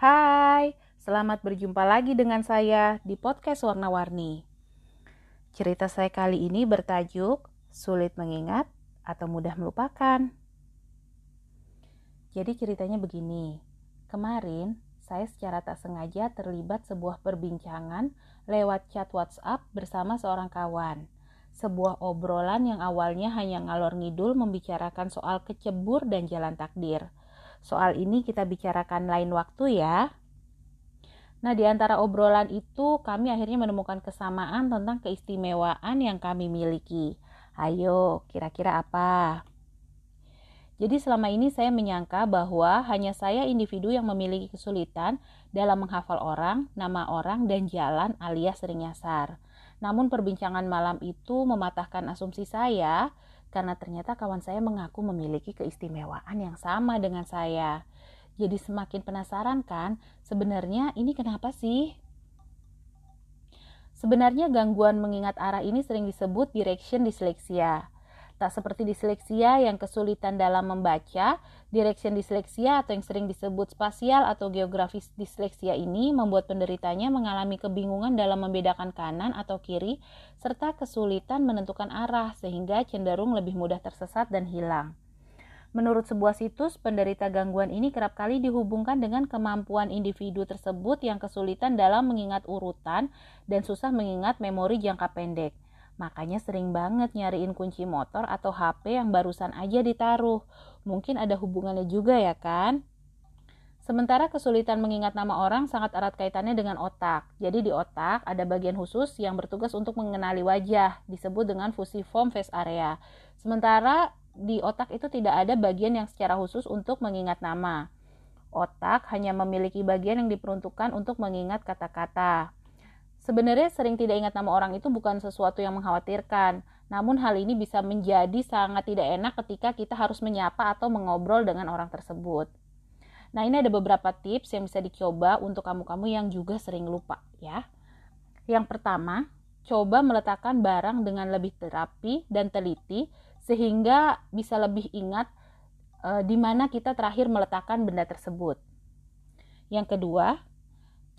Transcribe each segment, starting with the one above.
Hai, selamat berjumpa lagi dengan saya di podcast Warna-Warni. Cerita saya kali ini bertajuk Sulit Mengingat atau Mudah Melupakan. Jadi ceritanya begini, kemarin saya secara tak sengaja terlibat sebuah perbincangan lewat chat WhatsApp bersama seorang kawan. Sebuah obrolan yang awalnya hanya ngalor ngidul membicarakan soal kecebur dan jalan takdir – Soal ini kita bicarakan lain waktu ya. Nah, di antara obrolan itu kami akhirnya menemukan kesamaan tentang keistimewaan yang kami miliki. Ayo, kira-kira apa? Jadi selama ini saya menyangka bahwa hanya saya individu yang memiliki kesulitan dalam menghafal orang, nama orang, dan jalan alias sering nyasar. Namun perbincangan malam itu mematahkan asumsi saya karena ternyata kawan saya mengaku memiliki keistimewaan yang sama dengan saya. Jadi semakin penasaran kan, sebenarnya ini kenapa sih? Sebenarnya gangguan mengingat arah ini sering disebut direction dyslexia. Tak seperti disleksia yang kesulitan dalam membaca, direction disleksia atau yang sering disebut spasial atau geografis disleksia ini membuat penderitanya mengalami kebingungan dalam membedakan kanan atau kiri serta kesulitan menentukan arah sehingga cenderung lebih mudah tersesat dan hilang. Menurut sebuah situs, penderita gangguan ini kerap kali dihubungkan dengan kemampuan individu tersebut yang kesulitan dalam mengingat urutan dan susah mengingat memori jangka pendek. Makanya sering banget nyariin kunci motor atau HP yang barusan aja ditaruh. Mungkin ada hubungannya juga ya kan? Sementara kesulitan mengingat nama orang sangat erat kaitannya dengan otak. Jadi di otak ada bagian khusus yang bertugas untuk mengenali wajah, disebut dengan fusiform face area. Sementara di otak itu tidak ada bagian yang secara khusus untuk mengingat nama. Otak hanya memiliki bagian yang diperuntukkan untuk mengingat kata-kata. Sebenarnya sering tidak ingat nama orang itu bukan sesuatu yang mengkhawatirkan, namun hal ini bisa menjadi sangat tidak enak ketika kita harus menyapa atau mengobrol dengan orang tersebut. Nah, ini ada beberapa tips yang bisa dicoba untuk kamu-kamu yang juga sering lupa ya. Yang pertama, coba meletakkan barang dengan lebih terapi dan teliti sehingga bisa lebih ingat e, di mana kita terakhir meletakkan benda tersebut. Yang kedua,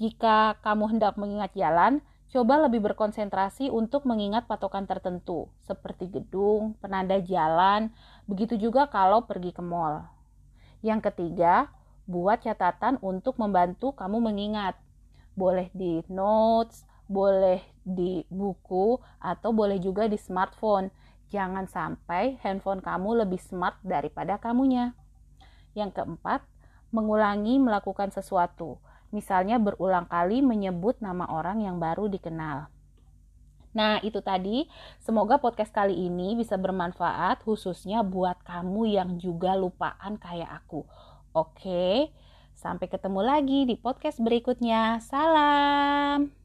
jika kamu hendak mengingat jalan, coba lebih berkonsentrasi untuk mengingat patokan tertentu, seperti gedung, penanda jalan, begitu juga kalau pergi ke mall. Yang ketiga, buat catatan untuk membantu kamu mengingat. Boleh di notes, boleh di buku, atau boleh juga di smartphone. Jangan sampai handphone kamu lebih smart daripada kamunya. Yang keempat, mengulangi melakukan sesuatu misalnya berulang kali menyebut nama orang yang baru dikenal. Nah, itu tadi. Semoga podcast kali ini bisa bermanfaat, khususnya buat kamu yang juga lupaan kayak aku. Oke, sampai ketemu lagi di podcast berikutnya. Salam.